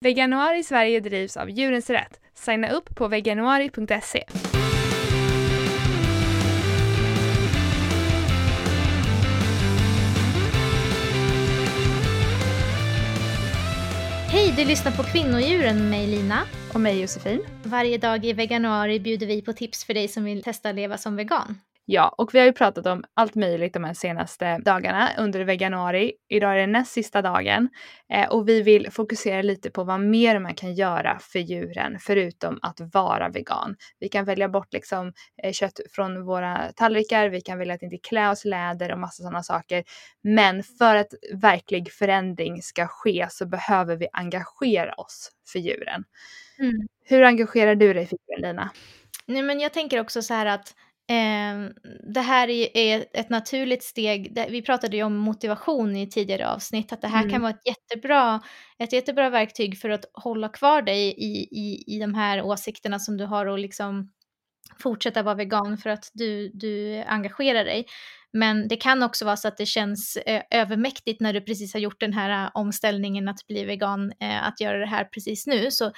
Veganuari Sverige drivs av Djurens Rätt. Signa upp på veganuari.se. Hej, du lyssnar på Kvinnodjuren med mig Lina. Och mig Josefin. Varje dag i veganuari bjuder vi på tips för dig som vill testa att leva som vegan. Ja, och vi har ju pratat om allt möjligt de här senaste dagarna under veganuari. Idag är det näst sista dagen eh, och vi vill fokusera lite på vad mer man kan göra för djuren förutom att vara vegan. Vi kan välja bort liksom eh, kött från våra tallrikar, vi kan välja att inte klä oss läder och massa sådana saker. Men för att verklig förändring ska ske så behöver vi engagera oss för djuren. Mm. Hur engagerar du dig för djuren Lina? Nej, men jag tänker också så här att Eh, det här är ett naturligt steg. Vi pratade ju om motivation i tidigare avsnitt, att det här mm. kan vara ett jättebra, ett jättebra verktyg för att hålla kvar dig i, i, i de här åsikterna som du har och liksom fortsätta vara vegan för att du, du engagerar dig. Men det kan också vara så att det känns eh, övermäktigt när du precis har gjort den här omställningen att bli vegan, eh, att göra det här precis nu. Så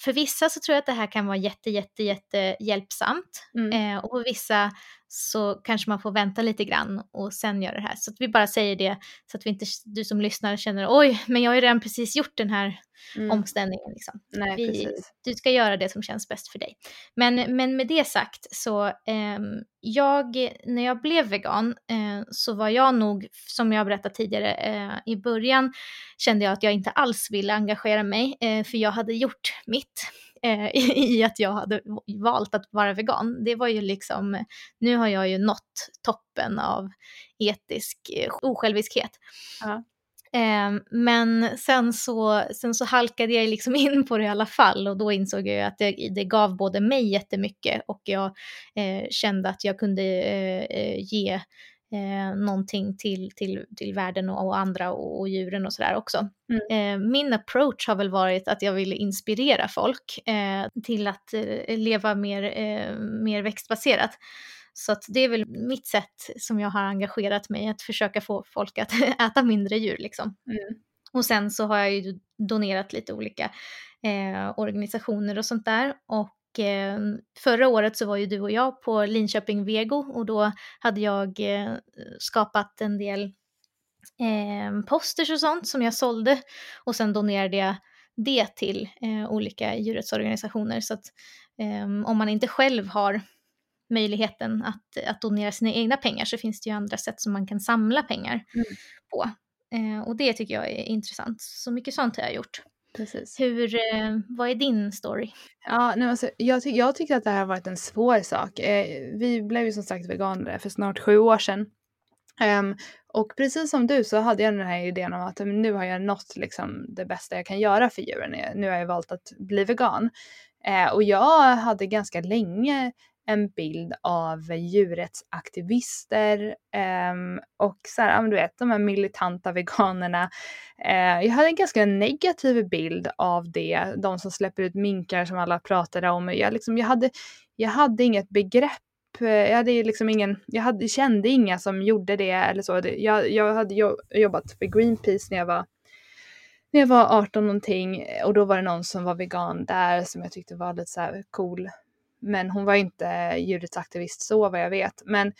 för vissa så tror jag att det här kan vara jätte, jätte, jätte hjälpsamt. Mm. Eh, och för vissa så kanske man får vänta lite grann och sen göra det här. Så att vi bara säger det så att vi inte, du som lyssnar känner oj, men jag har ju redan precis gjort den här mm. omställningen. Liksom. Nej, vi, du ska göra det som känns bäst för dig. Men, men med det sagt så, eh, jag, när jag blev vegan eh, så var jag nog, som jag berättade tidigare, eh, i början kände jag att jag inte alls ville engagera mig, eh, för jag hade gjort mitt eh, i att jag hade valt att vara vegan. Det var ju liksom, nu har jag ju nått toppen av etisk eh, osjälviskhet. Ja. Eh, men sen så, sen så halkade jag liksom in på det i alla fall och då insåg jag att det, det gav både mig jättemycket och jag eh, kände att jag kunde eh, eh ge eh, någonting till, till, till världen och, och andra och, och, djuren och sådär också. Mm. Eh, min approach har väl varit att jag ville inspirera folk eh, till att eh, leva mer, eh, mer växtbaserat. Så att det är väl mitt sätt som jag har engagerat mig, att försöka få folk att äta mindre djur liksom. Mm. Och sen så har jag ju donerat lite olika eh, organisationer och sånt där. Och förra året så var ju du och jag på Linköping Vego och då hade jag eh, skapat en del eh, posters och sånt som jag sålde och sen donerade jag det till eh, olika djurrättsorganisationer. Så att ehm, om man inte själv har möjligheten att, att donera sina egna pengar så finns det ju andra sätt som man kan samla pengar mm. på. Eh, och det tycker jag är intressant. Så mycket sånt har jag gjort. Precis. Hur, eh, vad är din story? Ja, nej, alltså, jag, ty jag tyckte att det här har varit en svår sak. Eh, vi blev ju som sagt veganer för snart sju år sedan. Um, och precis som du så hade jag den här idén om att nu har jag nått liksom, det bästa jag kan göra för djuren. Nu har jag valt att bli vegan. Eh, och jag hade ganska länge en bild av djurrättsaktivister eh, och så här, du vet de här militanta veganerna. Eh, jag hade en ganska negativ bild av det, de som släpper ut minkar som alla pratade om. Jag, liksom, jag, hade, jag hade inget begrepp jag hade liksom ingen, jag hade, kände inga som gjorde det eller så. Jag, jag hade jobbat för Greenpeace när jag var när jag var 18 någonting och då var det någon som var vegan där som jag tyckte var lite så här cool men hon var inte djurrättsaktivist så vad jag vet. Men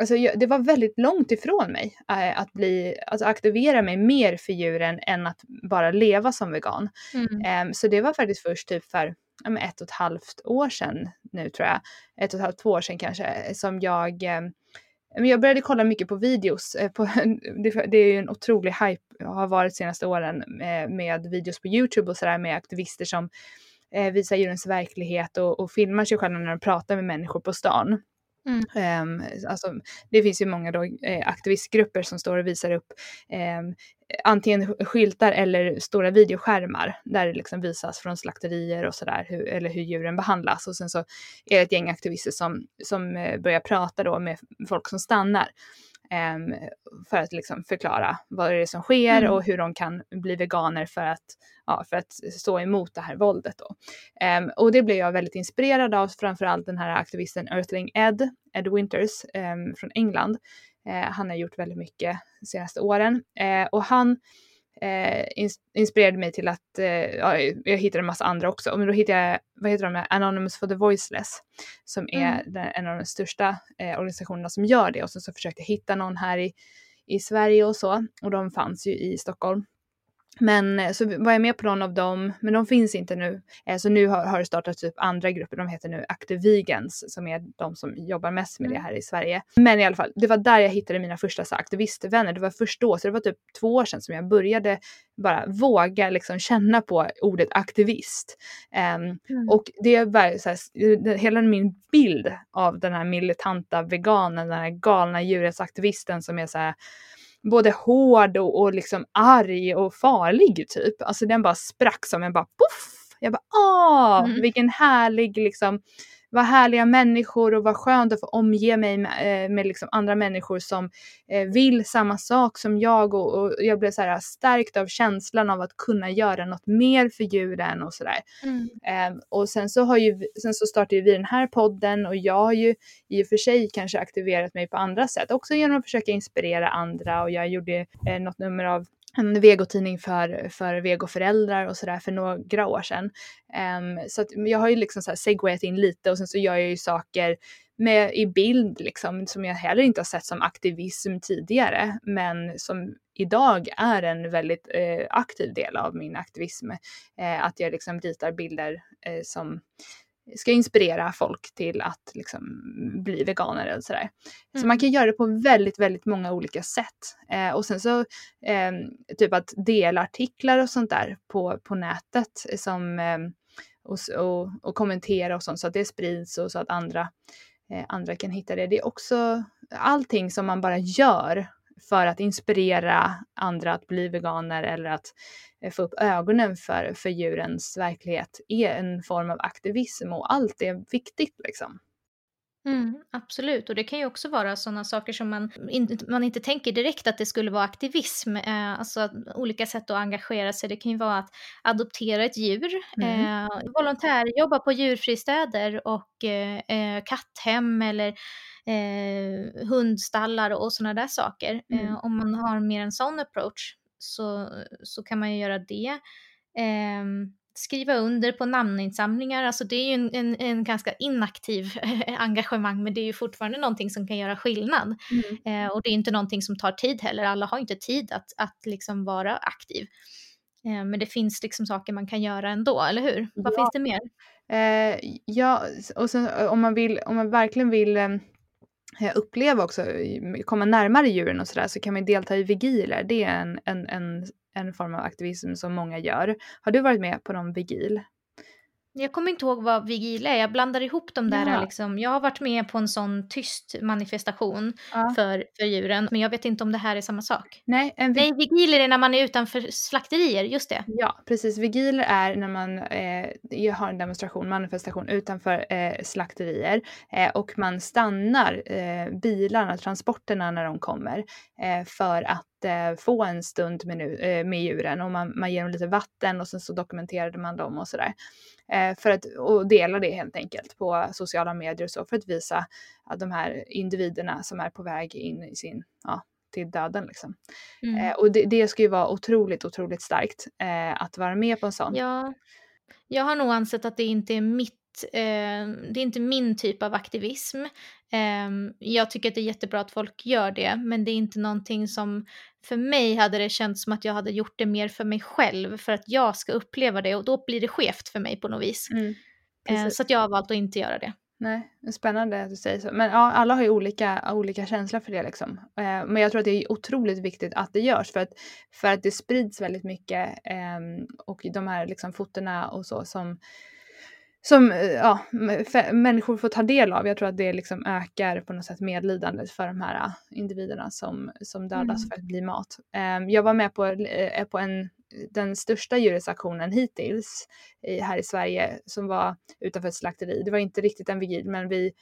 alltså, det var väldigt långt ifrån mig äh, att bli, alltså, aktivera mig mer för djuren än att bara leva som vegan. Mm. Um, så det var faktiskt först typ för ett och ett halvt år sedan nu tror jag, ett och ett halvt, två år sedan kanske, som jag um, jag började kolla mycket på videos. Eh, på, det är ju en otrolig hype, har varit senaste åren med, med videos på Youtube och sådär med aktivister som eh, visar djurens verklighet och, och filmar sig själva när de pratar med människor på stan. Mm. Um, alltså, det finns ju många då, eh, aktivistgrupper som står och visar upp eh, antingen skyltar eller stora videoskärmar där det liksom visas från slakterier och sådär, hur, eller hur djuren behandlas. Och sen så är det ett gäng aktivister som, som eh, börjar prata då med folk som stannar. Ehm, för att liksom förklara vad det är som sker mm. och hur de kan bli veganer för att, ja, för att stå emot det här våldet. Då. Um, och det blev jag väldigt inspirerad av, framförallt den här aktivisten Earthling Ed, Ed Winters um, från England. Uh, han har gjort väldigt mycket de senaste åren uh, och han eh, ins inspirerade mig till att, eh, ja, jag hittade en massa andra också, men då hittade jag, vad heter de, Anonymous for the Voiceless, som är Mm. den, en av de största eh, organisationerna som gör det och sen så försökte jag hitta någon här i, i Sverige och så och de fanns ju i Stockholm. Men eh, så var jag med på någon av dem, men de finns inte nu. Eh, Så nu har, har det startats upp andra grupper, de heter nu Active Vegans som är de som jobbar mest med det Mm. här i Sverige. Men i alla fall, det var där jag hittade mina första så, aktivistvänner. Det var först då, så det var typ två år sedan som jag började bara våga liksom känna på ordet aktivist. Ehm, Mm. och det är bara så här, hela min bild av den här militanta veganen, den här galna djurrättsaktivisten som är så här både hård och, och liksom arg och farlig typ. Alltså den bara sprack som en bara poff! Jag bara åh, Mm. vilken härlig liksom, vad härliga människor och vad skönt att få omge mig med, eh, med liksom andra människor som eh, vill samma sak som jag och, och jag blev så här stärkt av känslan av att kunna göra något mer för djuren och sådär. Mm. Ehm, och sen så, har ju, sen så startade vi den här podden och jag har ju i och för sig kanske aktiverat mig på andra sätt. Också genom att försöka inspirera andra och jag gjorde eh, något nummer av en vegotidning för, för vegoföräldrar och sådär för några år sedan. Um, så att jag har ju liksom så segwayat in lite och sen så gör jag ju saker med, i bild liksom som jag heller inte har sett som aktivism tidigare men som idag är en väldigt eh, aktiv del av min aktivism. Eh, att jag liksom ritar bilder eh, som ska inspirera folk till att liksom bli veganer eller sådär. Så Mm. man kan göra det på väldigt, väldigt många olika sätt. Eh, och sen så eh, typ att dela artiklar och sånt där på, på nätet som, eh, och, och, och kommentera och sånt så att det sprids och så att andra, eh, andra kan hitta det. Det är också allting som man bara gör för att inspirera andra att bli veganer eller att eh, få upp ögonen för, för djurens verklighet är en form av aktivism och allt är viktigt liksom. Mm, absolut, och det kan ju också vara sådana saker som man, in, man inte tänker direkt att det skulle vara aktivism. Eh, alltså olika sätt att engagera sig. Det kan ju vara att adoptera ett djur, Mm. eh, volontärjobba på djurfristäder och eh, eh, katthem eller eh, hundstallar och sådana där saker. Mm. Eh, om man har mer en sån approach så, så kan man ju göra det. Ehm, skriva under på namninsamlingar, alltså det är ju en, en, en ganska inaktiv engagemang men det är ju fortfarande någonting som kan göra skillnad. Mm. Eh, och det är inte någonting som tar tid heller, alla har inte tid att, att liksom vara aktiv. Eh, men det finns liksom saker man kan göra ändå, eller hur? Vad Ja. finns det mer? Eh, ja, och sen eh, om man, vill, om man verkligen vill eh, uppleva också, komma närmare djuren och sådär så kan man delta i vigiler. Det är en, en, en, en form av aktivism som många gör. Har du varit med på någon vigil? Jag kommer inte ihåg vad vigil är, jag blandar ihop de där Ja. liksom. Jag har varit med på en sån tyst manifestation Ja. för, för djuren, men jag vet inte om det här är samma sak. Nej, en vigil. Nej, vigiler är när man är utanför slakterier, just det. Ja, precis. Vigiler är när man eh, har en demonstration, manifestation utanför eh, slakterier eh, och man stannar eh, bilarna, transporterna när de kommer eh, för att få en stund med, nu, eh, med djuren och man, man ger dem lite vatten och sen så dokumenterade man dem och sådär. Eh, för att, och dela det helt enkelt på sociala medier och så för att visa att de här individerna som är på väg in i sin, ja, till döden liksom. Mm. Eh, och det, det ska ju vara otroligt, otroligt starkt eh, att vara med på en sån. Ja, jag har nog ansett att det inte är mitt eh, det är inte min typ av aktivism. Eh, jag tycker att det är jättebra att folk gör det, men det är inte någonting som för mig hade det känts som att jag hade gjort det mer för mig själv för att jag ska uppleva det och då blir det skevt för mig på något vis. Mm, Eh, så att jag har valt att inte göra det. Nej, spännande att du säger så. Men ja, alla har ju olika, olika känslor för det liksom. Eh, men jag tror att det är otroligt viktigt att det görs för att, för att det sprids väldigt mycket ehm, och de här liksom fotona och så som som eh, ja, människor får ta del av. Jag tror att det liksom ökar på något sätt medlidandet för de här eh, individerna som, som dödas Mm. för att bli mat. Ehm, jag var med på, eh, på en, den största djurrättsaktionen hittills här i Sverige som var utanför ett slakteri. Det var inte riktigt en vigil men vi,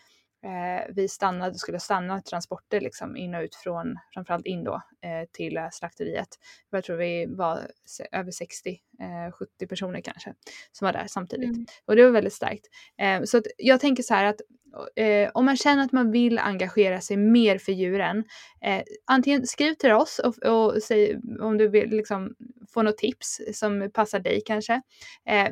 eh, vi stannade, skulle stanna transporter liksom in och ut från, framförallt in då, eh, till slakteriet. Jag tror vi var över 60, eh, 70 personer kanske som var där samtidigt. Mm. Och det var väldigt starkt. Eh, så jag tänker så här att eh, om man känner att man vill engagera sig mer för djuren, eh, antingen skriv till oss och, och säg om du vill liksom få något tips som passar dig kanske.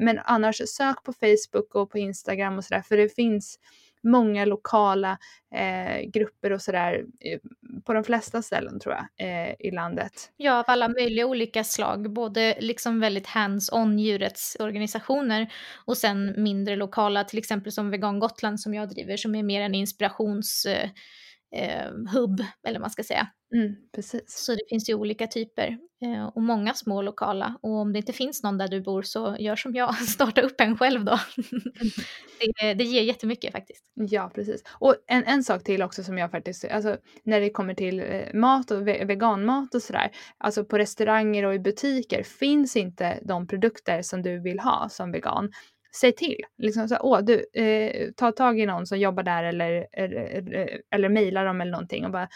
Men annars sök på Facebook och på Instagram och sådär för det finns många lokala eh, grupper och sådär eh, på de flesta ställen tror jag eh, i landet. Ja, av alla möjliga olika slag, både liksom väldigt hands-on djurrättsorganisationer och sen mindre lokala, till exempel som Vegan Gotland som jag driver som är mer en inspirationshubb, eh, eh eller vad man ska säga. Mm, precis. Så det finns ju olika typer eh, och många små lokala. Och om det inte finns någon där du bor så gör som jag, starta upp en själv då. det, det ger jättemycket faktiskt. Ja, precis. Och en, en sak till också som jag faktiskt, alltså när det kommer till eh, mat och ve veganmat och sådär, alltså på restauranger och i butiker finns inte de produkter som du vill ha som vegan säg till. Liksom så, Åh, du, eh, ta tag i någon som jobbar där eller, eller, eller mejla dem eller någonting och bara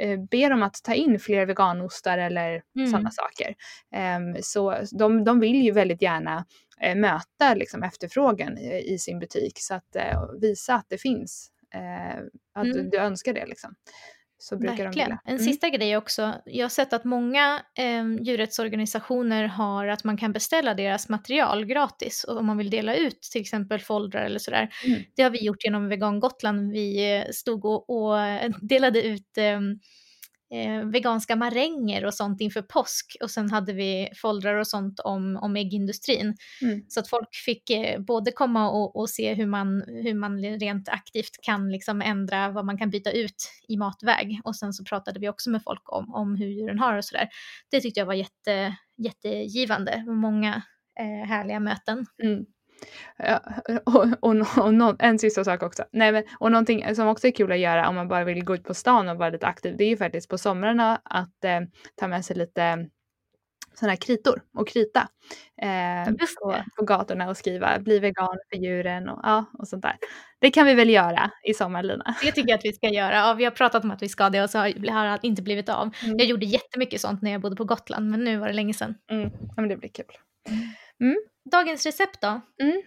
eh, be dem att ta in fler veganostar eller mm. sådana saker. Um, så de, de vill ju väldigt gärna eh, möta liksom, efterfrågan i, sin butik så att eh, visa att det finns, att mm. du, önskar det liksom. Så brukar Verkligen. de En mm. sista grej också. Jag har sett att många eh, djurrättsorganisationer har att man kan beställa deras material gratis om man vill dela ut till exempel foldrar eller sådär. Mm. Det har vi gjort genom Vegan Gotland. Vi eh, stod och, och delade ut eh, eh, veganska maränger och sånt inför påsk och sen hade vi foldrar och sånt om, om äggindustrin. Mm. Så att folk fick eh, både komma och, och, se hur man, hur man rent aktivt kan liksom ändra vad man kan byta ut i matväg och sen så pratade vi också med folk om, om hur djuren har och sådär. Det tyckte jag var jätte, jättegivande, många eh, härliga möten. Mm. Ja, och, och, och en sista sak också. Nej, men, och någonting som också är kul att göra om man bara vill gå ut på stan och vara lite aktiv, det är ju faktiskt på somrarna att eh, ta med sig lite sådana här kritor och krita eh, på, på, gatorna och skriva bli vegan för djuren och, ja, och sånt där. Det kan vi väl göra i sommar Lina? Det tycker jag att vi ska göra. Ja, vi har pratat om att vi ska det och så har det inte blivit av. Mm. Jag gjorde jättemycket sånt när jag bodde på Gotland men nu var det länge sedan. Mm. Ja men det blir kul. Mm. Dagens recept då? Mm.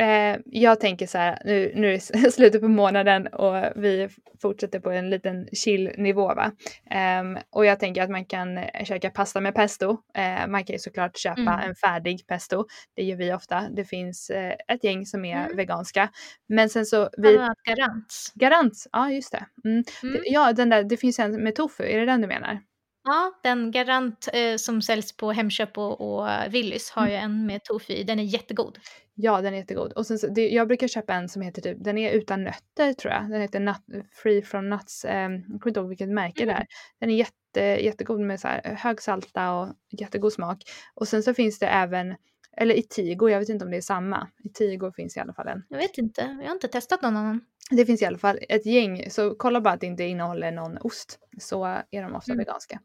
Eh, jag tänker så här, nu, nu är det slutet på månaden och vi fortsätter på en liten chill-nivå. Va? Eh, och jag tänker att man kan käka pasta med pesto. Eh, man kan ju såklart köpa mm. en färdig pesto. Det gör vi ofta. Det finns eh, ett gäng som är mm. veganska. Men sen så... Vi... Garant. Garant, ja just det. Mm. mm. Ja, den där, det finns en med tofu, är det den du menar? Ja, den Garant eh, som säljs på Hemköp och, och Willys har mm. ju en med tofu i. Den är jättegod. Ja, den är jättegod. Och sen så, det, jag brukar köpa en som heter typ, den är utan nötter tror jag. Den heter nut, Free from nuts. Eh, jag kommer inte ihåg vilket märke mm. det är. Den är jätte, jättegod med så här, hög salta och jättegod smak. Och sen så finns det även eller i Tigo, jag vet inte om det är samma. I Tigo finns i alla fall en. Jag vet inte, jag har inte testat någon annan. Det finns i alla fall ett gäng, så kolla bara att det inte innehåller någon ost. Så är de ofta mm. veganska.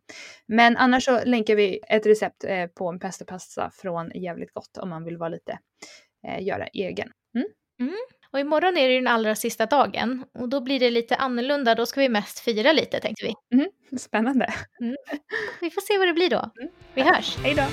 Men annars så länkar vi ett recept eh, på en pestopasta från Jävligt Gott om man vill vara lite, eh, göra egen. Mm. Mm. Och imorgon är det den allra sista dagen och då blir det lite annorlunda. Då ska vi mest fira lite tänkte vi. Mm. Spännande. Mm. Vi får se vad det blir då. Mm. Vi hörs. Hej då.